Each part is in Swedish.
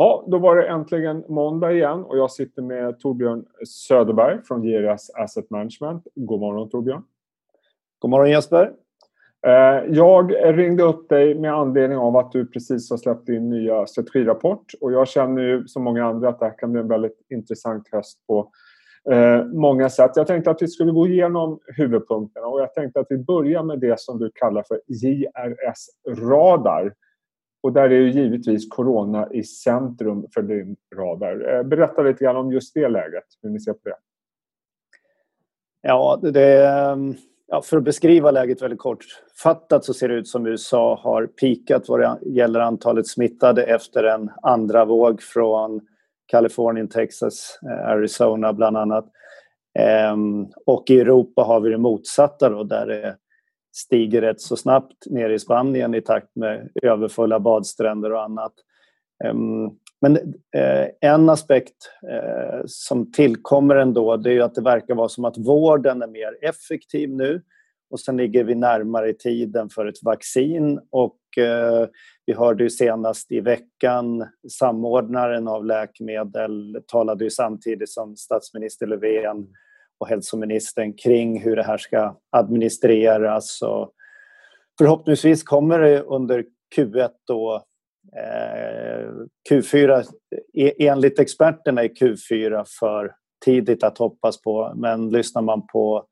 Ja, då var det äntligen måndag igen och jag sitter med Torbjörn Söderberg från JRS Asset Management. God morgon Torbjörn. God morgon Jesper. Eh, jag ringde upp dig med anledning av att du precis har släppt din nya strategirapport och jag känner ju som många andra att det här kan bli en väldigt intressant höst på eh, många sätt. Jag tänkte att vi skulle gå igenom huvudpunkterna och jag tänkte att vi börjar med det som du kallar för JRS-radar. Och där är ju givetvis corona i centrum för din radar. Eh, berätta lite grann om just det läget, hur ni ser på det. Ja, det, ehm, ja, för att beskriva läget väldigt kortfattat så ser det ut som USA har pikat vad det gäller antalet smittade efter en andra våg från Kalifornien, Texas, eh, Arizona bland annat. Ehm, och i Europa har vi det motsatta då, där det stiger rätt så snabbt nere i Spanien i takt med överfulla badstränder och annat. Ehm, men eh, en aspekt eh, som tillkommer ändå det är att det verkar vara som att vården är mer effektiv nu och sen ligger vi närmare i tiden för ett vaccin och eh, vi hörde ju senast i veckan samordnaren av läkemedel talade ju samtidigt som statsminister Löfven och hälsoministern kring hur det här ska administreras. Och förhoppningsvis kommer det under Q1 då eh, Q4, e, enligt experterna är Q4 för tidigt att hoppas på men lyssnar man på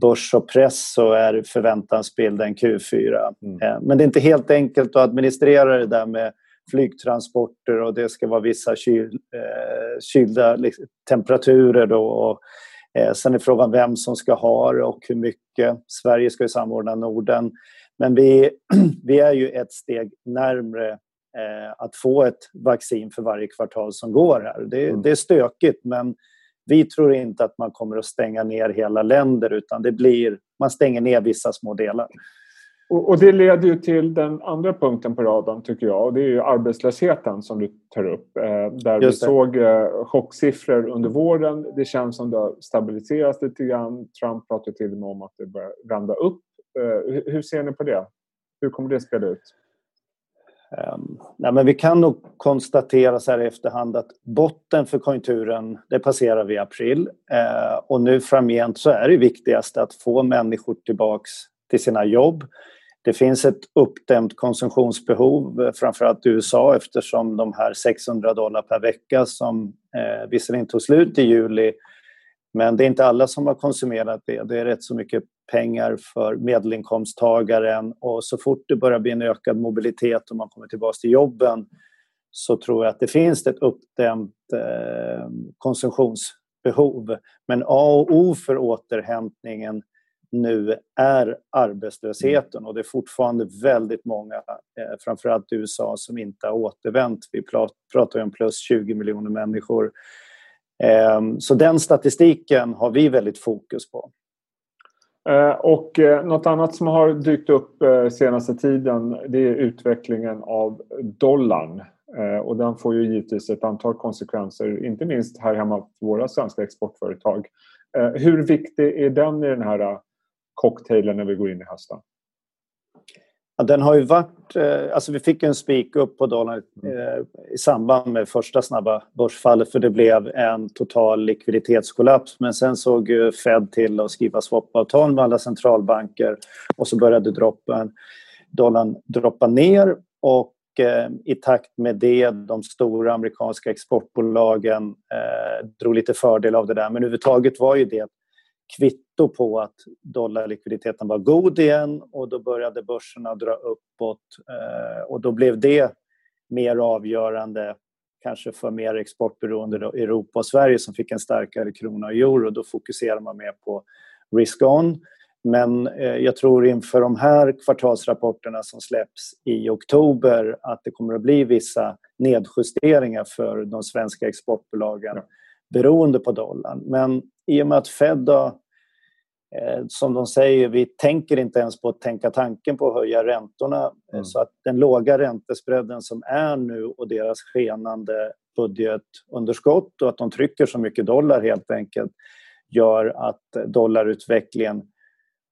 börs och press så är förväntansbilden Q4. Mm. Eh, men det är inte helt enkelt att administrera det där med flygtransporter och det ska vara vissa kyl, eh, kylda liksom, temperaturer då och Eh, sen är frågan vem som ska ha det och hur mycket. Sverige ska ju samordna Norden. Men vi, vi är ju ett steg närmre eh, att få ett vaccin för varje kvartal som går här. Det, mm. det är stökigt men vi tror inte att man kommer att stänga ner hela länder utan det blir, man stänger ner vissa små delar. Och, och, det leder ju till den andra punkten på radarn tycker jag och det är ju arbetslösheten som du tar upp. Eh, där vi såg eh, chocksiffror under våren. Det känns som det har stabiliserats lite grann. Trump pratar till och med om att det börjar vända upp. Eh, hur, hur ser ni på det? Hur kommer det spela ut? Um, nej, men vi kan nog konstatera så här i efterhand att botten för konjunkturen det passerar vi i april uh, och nu framgent så är det viktigast att få människor tillbaks till sina jobb. Det finns ett uppdämt konsumtionsbehov, framförallt i USA eftersom de här 600 dollar per vecka som eh, visserligen tog slut i juli men det är inte alla som har konsumerat det. Det är rätt så mycket pengar för medelinkomsttagaren och så fort det börjar bli en ökad mobilitet och man kommer tillbaka till jobben så tror jag att det finns ett uppdämt eh, konsumtionsbehov. Men A och O för återhämtningen nu är arbetslösheten och det är fortfarande väldigt många, eh, framförallt i USA, som inte har återvänt. Vi pratar om plus 20 miljoner människor. Eh, så den statistiken har vi väldigt fokus på. Eh, och eh, något annat som har dykt upp senaste tiden det är utvecklingen av dollarn. Och den får ju givetvis ett antal konsekvenser, inte minst här hemma för våra svenska exportföretag. Hur viktig är den i den här cocktailen när vi går in i hösten? Ja, den har ju varit... Eh, alltså vi fick en spik upp på dollarn mm. eh, i samband med första snabba börsfallet för det blev en total likviditetskollaps. Men sen såg Fed till att skriva swapavtal med alla centralbanker och så började droppen, dollarn droppa ner och eh, i takt med det de stora amerikanska exportbolagen eh, drog lite fördel av det där. Men överhuvudtaget var ju det kvitto på att dollarlikviditeten var god igen och då började börserna dra uppåt eh, och då blev det mer avgörande kanske för mer exportberoende Europa och Sverige som fick en starkare krona och euro. Då fokuserar man mer på risk-on. Men eh, jag tror inför de här kvartalsrapporterna som släpps i oktober att det kommer att bli vissa nedjusteringar för de svenska exportbolagen beroende på dollarn. Men i och med att Fed har, som de säger, vi tänker inte ens på att tänka tanken på att höja räntorna. Eh, mm. Så att den låga räntespreaden som är nu och deras skenande budgetunderskott och att de trycker så mycket dollar helt enkelt gör att dollarutvecklingen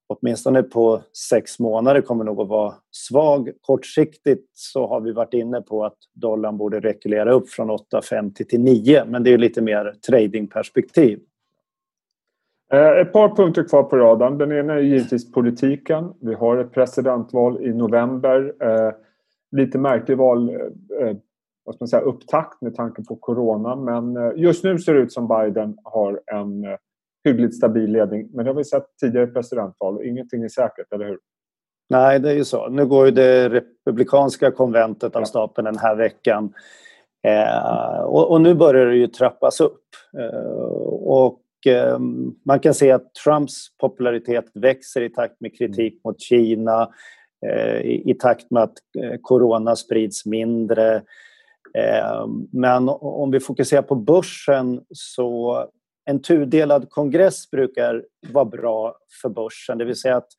åtminstone på sex månader kommer nog att vara svag. Kortsiktigt så har vi varit inne på att dollarn borde rekulera upp från 8,50 till 9 men det är lite mer tradingperspektiv. Eh, ett par punkter kvar på radarn. Den ena är givetvis politiken. Vi har ett presidentval i november. Eh, lite märklig val, eh, vad ska man säga, upptakt med tanke på corona. Men just nu ser det ut som Biden har en hyggligt stabil ledning. Men det har vi sett tidigare presidentval och ingenting är säkert, eller hur? Nej, det är ju så. Nu går ju det republikanska konventet av stapeln den här veckan. Eh, och, och, nu börjar det ju trappas upp. Eh, och eh, man kan se att Trumps popularitet växer i takt med kritik mm. mot Kina, eh, i, i, takt med att eh, corona sprids mindre. Eh, men om vi fokuserar på börsen så en tudelad kongress brukar vara bra för börsen. Det vill säga att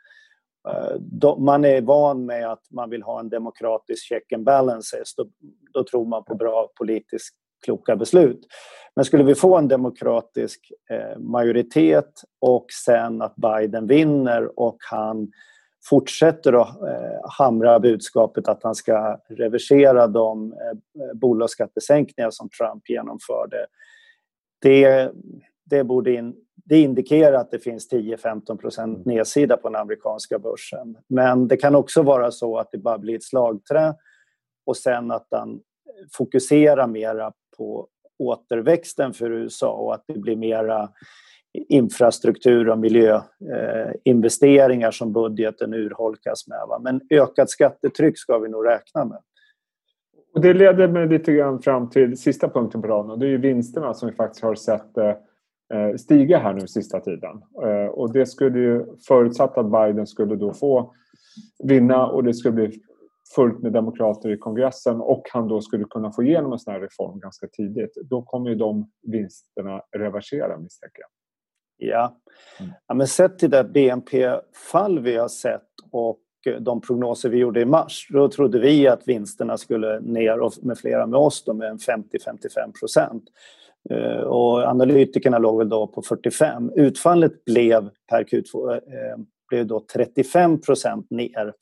man är van med att man vill ha en demokratisk check and balances. Då, då tror man på bra politiskt kloka beslut. Men skulle vi få en demokratisk eh, majoritet och sen att Biden vinner och han fortsätter att eh, hamra budskapet att han ska reversera de eh, bolagsskattesänkningar som Trump genomförde. Det, det, borde in, det indikerar att det finns 10-15% nedsida på den amerikanska börsen. Men det kan också vara så att det bara blir ett slagträ och sen att han fokuserar mera på återväxten för USA och att det blir mera infrastruktur och miljöinvesteringar som budgeten urholkas med. Men ökat skattetryck ska vi nog räkna med. Och det leder mig lite grann fram till sista punkten på raden och det är ju vinsterna som vi faktiskt har sett Eh, stiga här nu sista tiden. Eh, och det skulle ju förutsatt att Biden skulle då få vinna och det skulle bli fullt med demokrater i kongressen och han då skulle kunna få igenom en sån här reform ganska tidigt. Då kommer ju de vinsterna reversera misstänker jag. Ja. Mm. ja men sett till det BNP-fall vi har sett och de prognoser vi gjorde i mars, då trodde vi att vinsterna skulle ner och med flera med oss då med 50-55 procent. Eh, och analytikerna låg väl då på 45. Utfallet blev per Q2 eh, blev då 35 procent ner.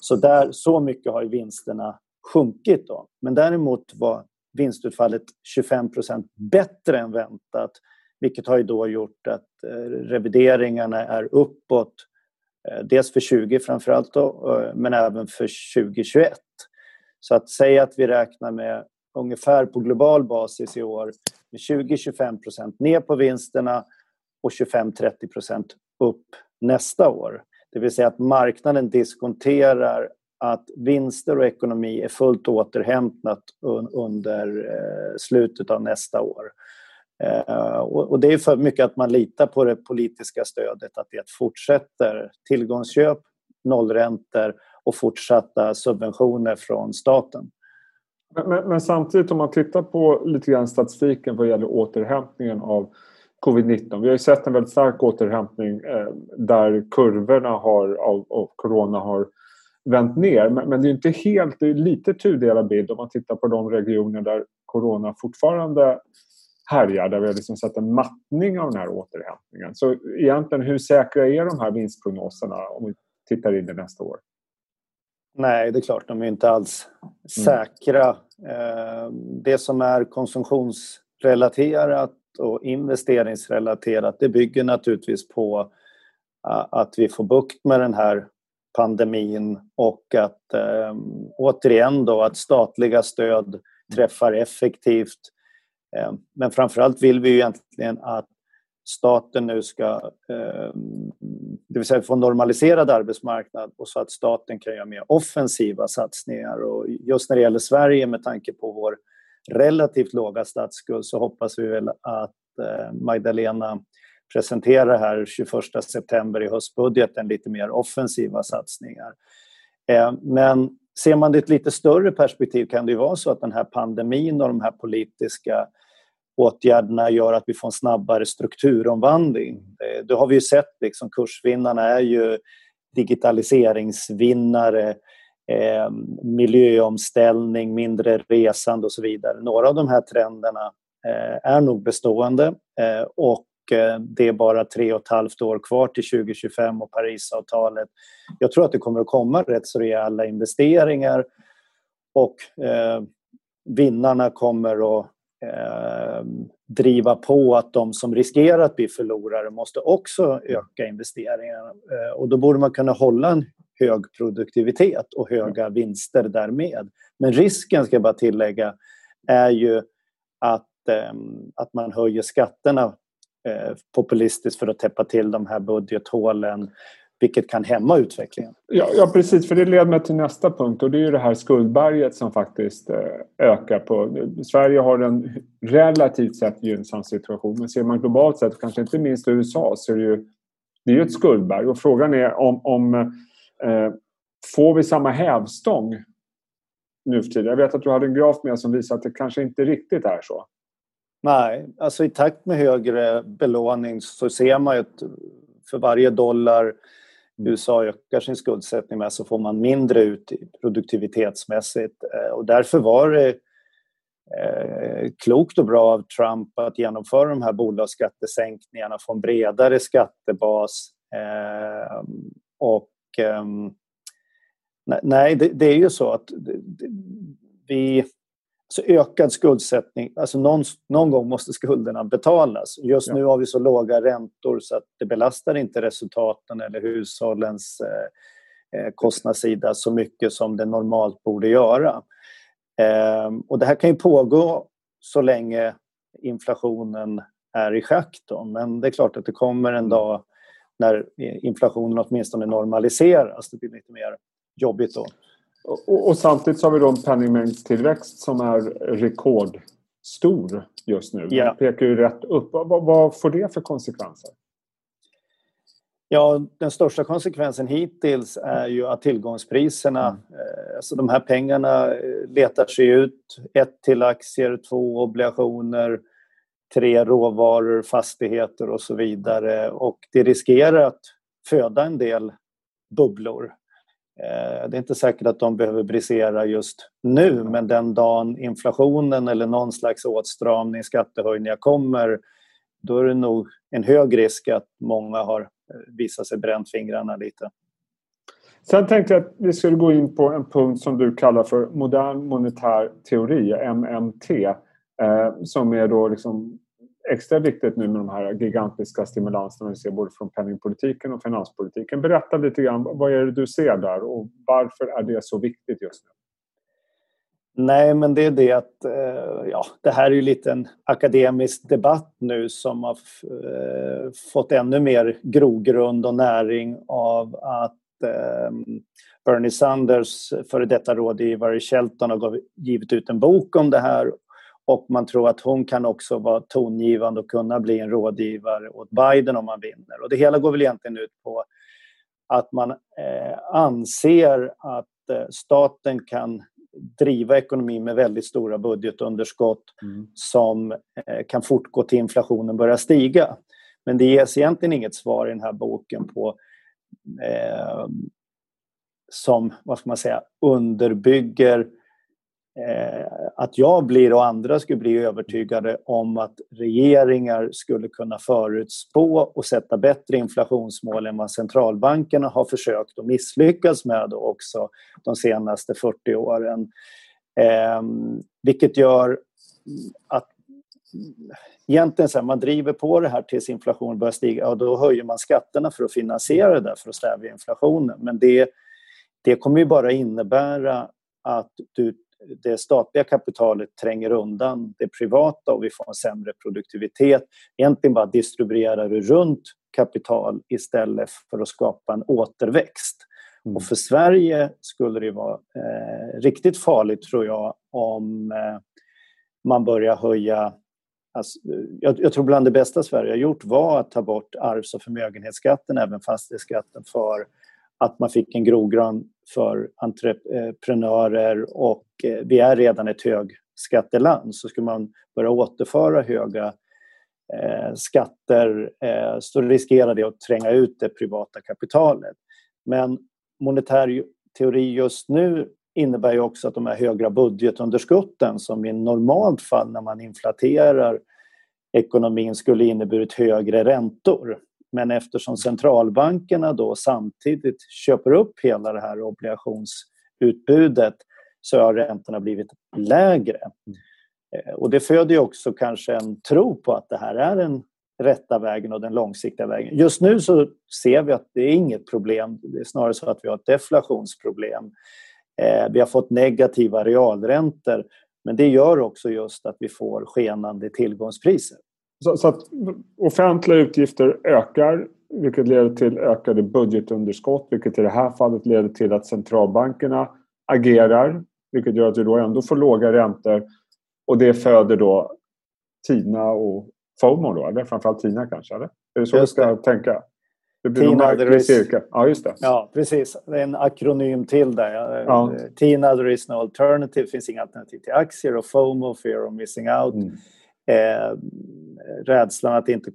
Så, där, så mycket har vinsterna sjunkit. Då. Men däremot var vinstutfallet 25 bättre än väntat vilket har ju då gjort att eh, revideringarna är uppåt. Eh, dels för 20 framförallt då, eh, men även för 2021. Så att säga att vi räknar med ungefär på global basis i år med 20-25 ner på vinsterna och 25-30 upp nästa år. Det vill säga att marknaden diskonterar att vinster och ekonomi är fullt återhämtat under eh, slutet av nästa år. Eh, och det är för mycket att man litar på det politiska stödet, att det fortsätter. Tillgångsköp, nollräntor och fortsatta subventioner från staten. Men, men, samtidigt om man tittar på lite grann statistiken vad gäller återhämtningen av covid-19. Vi har ju sett en väldigt stark återhämtning eh, där kurvorna har, av, av corona har vänt ner. Men, men, det är inte helt, det är lite tudelad bild om man tittar på de regioner där corona fortfarande härjar, där vi har liksom sett en mattning av den här återhämtningen. Så egentligen hur säkra är de här vinstprognoserna om vi tittar in i nästa år? Nej, det är klart, de är inte alls mm. säkra. Mm. Det som är konsumtionsrelaterat och investeringsrelaterat det bygger naturligtvis på att vi får bukt med den här pandemin och att ehm, återigen då att statliga stöd träffar effektivt. Äh, men framförallt vill vi ju egentligen att staten nu ska ehm, det vill säga få en normaliserad arbetsmarknad och så att staten kan göra mer offensiva satsningar. Och just när det gäller Sverige med tanke på vår relativt låga statsskuld så hoppas vi väl att eh, Magdalena presenterar här 21 september i höstbudgeten lite mer offensiva satsningar. Eh, men ser man det i ett lite större perspektiv kan det ju vara så att den här pandemin och de här politiska åtgärderna gör att vi får en snabbare strukturomvandling. Eh, det har vi ju sett, liksom, kursvinnarna är ju digitaliseringsvinnare, eh, miljöomställning, mindre resande och så vidare. Några av de här trenderna eh, är nog bestående eh, och eh, det är bara tre och ett halvt år kvar till 2025 och Parisavtalet. Jag tror att det kommer att komma rätt så rejäla investeringar och eh, vinnarna kommer att eh, driva på att de som riskerar att bli förlorare måste också öka investeringarna. Och då borde man kunna hålla en hög produktivitet och höga vinster därmed. Men risken, ska jag bara tillägga, är ju att, eh, att man höjer skatterna eh, populistiskt för att täppa till de här budgethålen vilket kan hämma utvecklingen. Ja, ja, precis, för det leder mig till nästa punkt och det är ju det här skuldberget som faktiskt eh, ökar. På. Sverige har en relativt sett gynnsam situation men ser man globalt sett, kanske inte minst i USA, så är det ju, det är ju ett skuldberg och frågan är om, om får vi samma hävstång nu för tiden? Jag vet att du hade en graf med som visar att det kanske inte riktigt är så. Nej, alltså i takt med högre belåning så ser man ju att för varje dollar USA ökar sin skuldsättning med så får man mindre ut produktivitetsmässigt. Eh, och därför var det eh, klokt och bra av Trump att genomföra de här bolagsskattesänkningarna, få en bredare skattebas. Eh, och nej, det, är ju så att vi så ökad skuldsättning, alltså någon, någon gång måste skulderna betalas. Just ja. nu har vi så låga räntor så att det belastar inte resultaten eller hushållens eh, eh, kostnadssida så mycket som det normalt borde göra. Eh, och det här kan ju pågå så länge inflationen är i schack. Då. Men det är klart att det kommer en mm. dag när inflationen åtminstone normaliseras. Det blir lite mer jobbigt då. Och, och, samtidigt så har vi då en penningmängdstillväxt som är rekordstor just nu. Ja. Den pekar ju rätt upp. Vad, vad får det för konsekvenser? Ja, den största konsekvensen hittills är ju att tillgångspriserna, mm. Eh, alltså de här pengarna eh, letar sig ut. Ett till aktier, två obligationer, tre råvaror, fastigheter och så vidare. Och det riskerar att föda en del bubblor. Eh, det är inte säkert att de behöver brisera just nu men den dagen inflationen eller någon slags åtstramning, skattehöjningar kommer då är det nog en hög risk att många har eh, visat sig bränt fingrarna lite. Sen tänkte jag att vi skulle gå in på en punkt som du kallar för modern monetär teori, MMT, eh, som är då liksom extra viktigt nu med de här gigantiska stimulanserna vi ser både från penningpolitiken och finanspolitiken. Berätta lite grann, vad är det du ser där och varför är det så viktigt just nu? Nej, men det är det att eh, ja, det här är ju lite en akademisk debatt nu som har eh, fått ännu mer grogrund och näring av att eh, Bernie Sanders före detta rådgivare Shelton har givit ut en bok om det här och man tror att hon kan också vara tongivande och kunna bli en rådgivare åt Biden om man vinner. Och det hela går väl egentligen ut på att man eh, anser att eh, staten kan driva ekonomin med väldigt stora budgetunderskott mm. som eh, kan fortgå till inflationen börjar stiga. Men det ges egentligen inget svar i den här boken på eh, som, vad ska man säga, underbygger Eh, att jag blir och andra skulle bli övertygade om att regeringar skulle kunna förutspå och sätta bättre inflationsmål än vad centralbankerna har försökt och misslyckats med också de senaste 40 åren. Eh, vilket gör att egentligen så här, man driver på det här tills inflationen börjar stiga och då höjer man skatterna för att finansiera det där för att stävja inflationen. Men det, det kommer ju bara innebära att du det statliga kapitalet tränger undan det privata och vi får en sämre produktivitet. Egentligen bara distribuerar du runt kapital istället för att skapa en återväxt. Mm. Och för Sverige skulle det vara eh, riktigt farligt, tror jag, om eh, man börjar höja Alltså, jag, jag, tror bland det bästa Sverige har gjort var att ta bort arvs och förmögenhetsskatten, även fastighetsskatten, för att man fick en grogrund för entreprenörer och eh, vi är redan ett högskatteland så skulle man börja återföra höga eh, skatter eh, så riskerar det att tränga ut det privata kapitalet. Men monetär teori just nu innebär ju också att de här höga budgetunderskotten som i normalt fall när man inflaterar ekonomin skulle inneburit högre räntor. Men eftersom centralbankerna då samtidigt köper upp hela det här obligationsutbudet så har räntorna blivit lägre. Eh, och det föder också kanske en tro på att det här är den rätta vägen och den långsiktiga vägen. Just nu så ser vi att det är inget problem. Det är snarare så att vi har ett deflationsproblem. Eh, vi har fått negativa realräntor men det gör också just att vi får skenande tillgångspriser. Så, så, att offentliga utgifter ökar vilket leder till ökade budgetunderskott vilket i det här fallet leder till att centralbankerna agerar vilket gör att vi då ändå får låga räntor och det föder då TINA och FOMO då, eller framförallt TINA kanske? Eller? Är det så just vi ska det. tänka? Det blir Tina, någon märklig cirkel. Ja, just det. Ja, precis. Det är en akronym till det. Ja. TINA, there is no alternative. Finns inga alternativ till aktier. Och FOMO, fear of missing out. Mm. Eh, rädslan att inte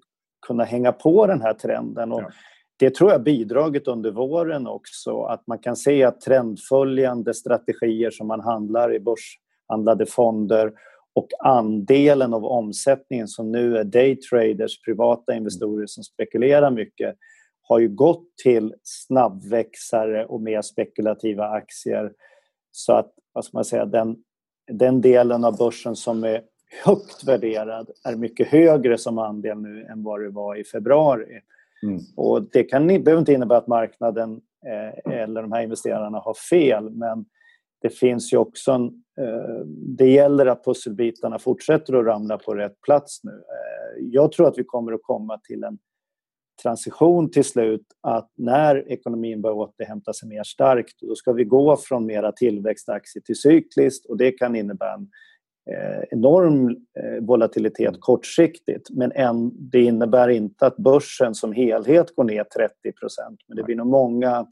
kunna hänga på den här trenden. Och ja. Det tror jag bidragit under våren också. Att man kan se att trendföljande strategier som man handlar i börshandlade fonder och andelen av omsättningen som nu är daytraders, privata investerare som spekulerar mycket har ju gått till snabbväxare och mer spekulativa aktier. Så att, vad ska man säga, den, den delen av börsen som är högt värderad är mycket högre som andel nu än vad det var i februari. Mm. Och det kan, behöver inte innebära att marknaden eh, eller de här investerarna har fel men det finns ju också en, eh, det gäller att pusselbitarna fortsätter att ramla på rätt plats nu. Eh, jag tror att vi kommer att komma till en transition till slut att när ekonomin börjar återhämta sig mer starkt då ska vi gå från mera tillväxtaktier till cykliskt och det kan innebära en Eh, enorm eh, volatilitet kortsiktigt men en, det innebär inte att börsen som helhet går ner 30% men det blir nog många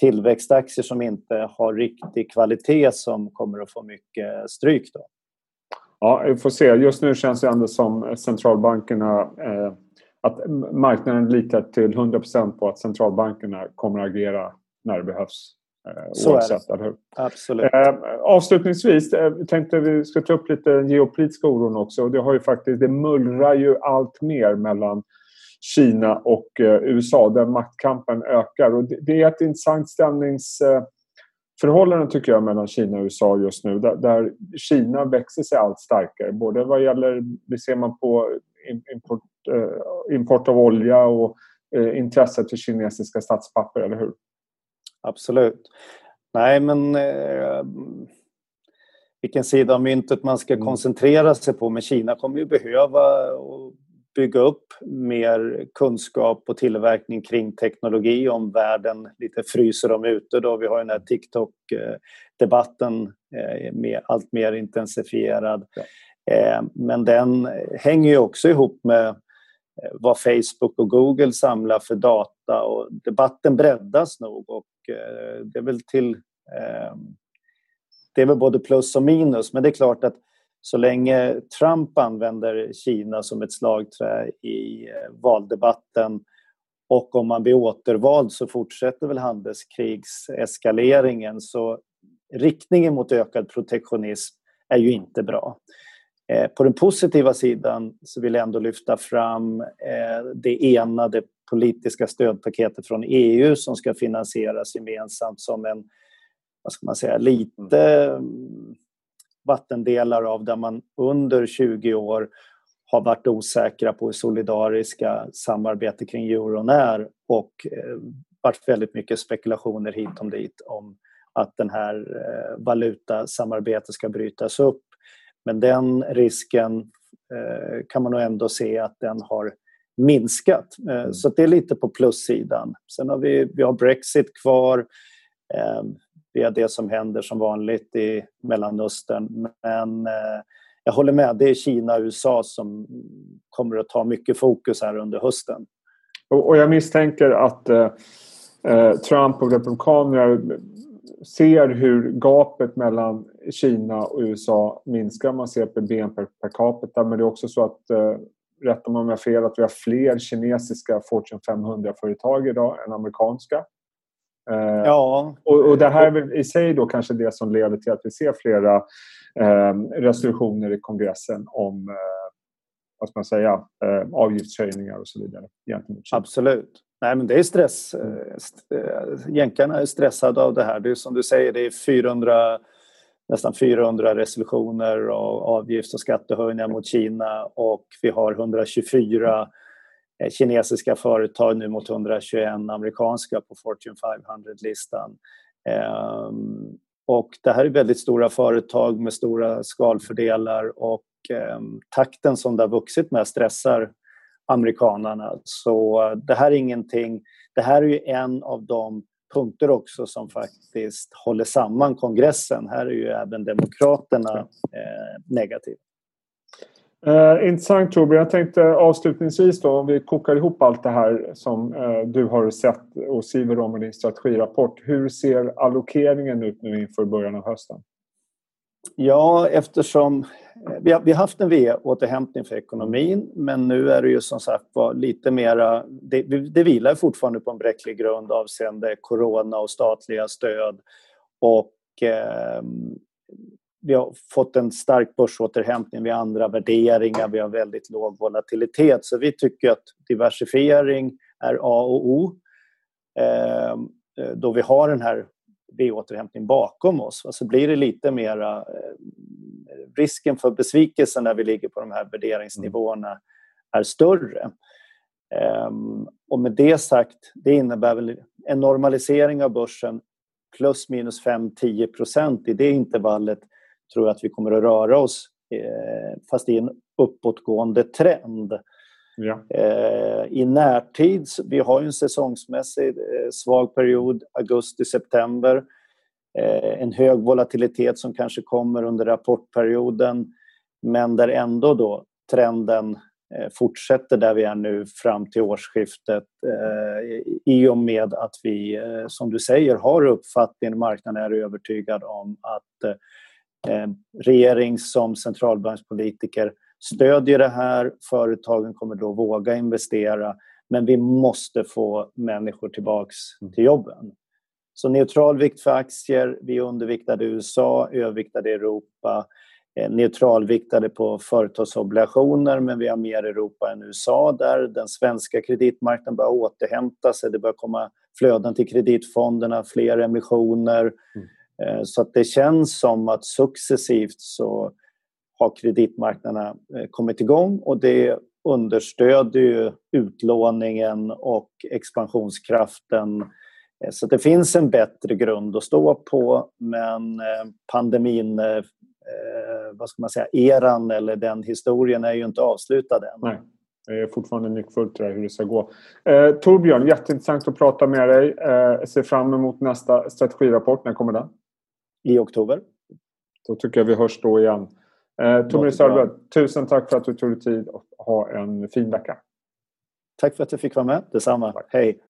tillväxtaktier som inte har riktig kvalitet som kommer att få mycket stryk. Då. Ja, vi får se. Just nu känns det ändå som centralbankerna eh, att marknaden litar till 100% på att centralbankerna kommer att agera när det behövs. Eh, Så oavsett, är det. Absolut. Eh, avslutningsvis eh, tänkte vi ska ta upp lite geopolitiska oron också. Det, har ju faktiskt, det mullrar ju allt mer mellan Kina och eh, USA där maktkampen ökar. Och det, det är ett intressant ställningsförhållande tycker jag mellan Kina och USA just nu där, där, Kina växer sig allt starkare. Både vad gäller, det ser man på import, eh, import av olja och intresset för kinesiska statspapper, eller hur? Absolut. Nej, men eh, vilken sida av myntet man ska mm. koncentrera sig på. Men Kina kommer ju behöva bygga upp mer kunskap och tillverkning kring teknologi om världen lite fryser dem ute. Då. Vi har den här TikTok-debatten eh, med allt mer intensifierad. Ja. Eh, men den hänger ju också ihop med eh, vad Facebook och Google samlar för data och debatten breddas nog och eh, det är väl till eh, det är väl både plus och minus men det är klart att så länge Trump använder Kina som ett slagträ i eh, valdebatten och om man blir återvald så fortsätter väl handelskrigseskaleringen. så riktningen mot ökad protektionism är ju inte bra. På den positiva sidan så vill jag ändå lyfta fram det enade politiska stödpaketet från EU som ska finansieras gemensamt som en, vad ska man säga, lite mm, vattendelar av där man under 20 år har varit osäkra på hur solidariska samarbete kring euron är och eh, varit väldigt mycket spekulationer hit och dit om att den här eh, valutasamarbetet ska brytas upp. Men den risken eh, kan man nog ändå se att den har minskat. Eh, mm. Så det är lite på plussidan. Sen har vi, vi har Brexit kvar. Eh, det är det som händer som vanligt i Mellanöstern. Men eh, jag håller med, det är Kina och USA som kommer att ta mycket fokus här under hösten. Och, jag misstänker att eh, Trump och Republikanerna ser hur gapet mellan Kina och USA minskar. Man ser på BNP per capita men det är också så att eh, rättar man mig fel att vi har fler kinesiska Fortune 500-företag idag än amerikanska. Eh, ja. Och, och det här är i sig då kanske det som leder till att vi ser flera eh, resolutioner i kongressen om, eh, vad ska man säga, eh, avgiftshöjningar och så vidare. Gentemot Kina. Absolut. Nej, men det är stress. Mm. Jänkarna är stressade av det här. Det är som du säger, det är 400 nästan 400 resolutioner och avgifts och skattehöjningar mot Kina och vi har 124 eh, kinesiska företag nu mot 121 amerikanska på Fortune 500-listan. Ehm, och det här är väldigt stora företag med stora skalfördelar och ehm, takten som det har vuxit med stressar amerikanarna. Så eh, det här är ingenting... Det här är ju en av de punkter också som faktiskt håller samman kongressen. Här är ju även Demokraterna eh, negativa. Eh, intressant Torbjörn. Jag tänkte avslutningsvis då om vi kokar ihop allt det här som eh, du har sett och skriver om i din strategirapport. Hur ser allokeringen ut nu inför början av hösten? Ja, eftersom eh, vi har, vi har haft en V-återhämtning för ekonomin men nu är det ju som sagt var lite mera... Det, det vilar fortfarande på en bräcklig grund avseende corona och statliga stöd. Och eh, vi har fått en stark börsåterhämtning, vi har andra värderingar, vi har väldigt låg volatilitet. Så vi tycker att diversifiering är A och O. Eh, då vi har den här V-återhämtning bakom oss så blir det lite mera eh, risken för besvikelse när vi ligger på de här värderingsnivåerna är större. Um, och med det sagt, det innebär väl en normalisering av börsen plus minus 5-10 procent. I det intervallet tror jag att vi kommer att röra oss eh, fast i en uppåtgående trend. Ja. Eh, I närtid, vi har ju en säsongsmässig eh, svag period, augusti-september. Eh, en hög volatilitet som kanske kommer under rapportperioden men där ändå då trenden eh, fortsätter där vi är nu fram till årsskiftet eh, i och med att vi, eh, som du säger, har uppfattningen, marknaden är övertygad om att regering som centralbankspolitiker stödjer det här. Företagen kommer då våga investera. Men vi måste få människor tillbaks mm. till jobben. Så neutral vikt för aktier. Vi är underviktade i USA, överviktade i Europa. Eh, neutralviktade på företagsobligationer men vi har mer Europa än USA där. Den svenska kreditmarknaden börjar återhämta sig. Det börjar komma flöden till kreditfonderna, fler emissioner. Mm. Eh, så att det känns som att successivt så har kreditmarknaderna eh, kommit igång och det understöder ju utlåningen och expansionskraften. Eh, så det finns en bättre grund att stå på men eh, pandemin, vad ska man säga, eran eller den historien är ju inte avslutad än. Nej. Det är fortfarande nyckfullt hur det ska gå. Eh, Torbjörn, jätteintressant att prata med dig. Eh, ser fram emot nästa strategirapport. När kommer den? I oktober. Då tycker jag vi hörs då igen. Eh, Tommy Sörberg, tusen tack för att du tog dig tid och ha en fin vecka. Tack för att jag fick vara med. Detsamma. Tack. Hej!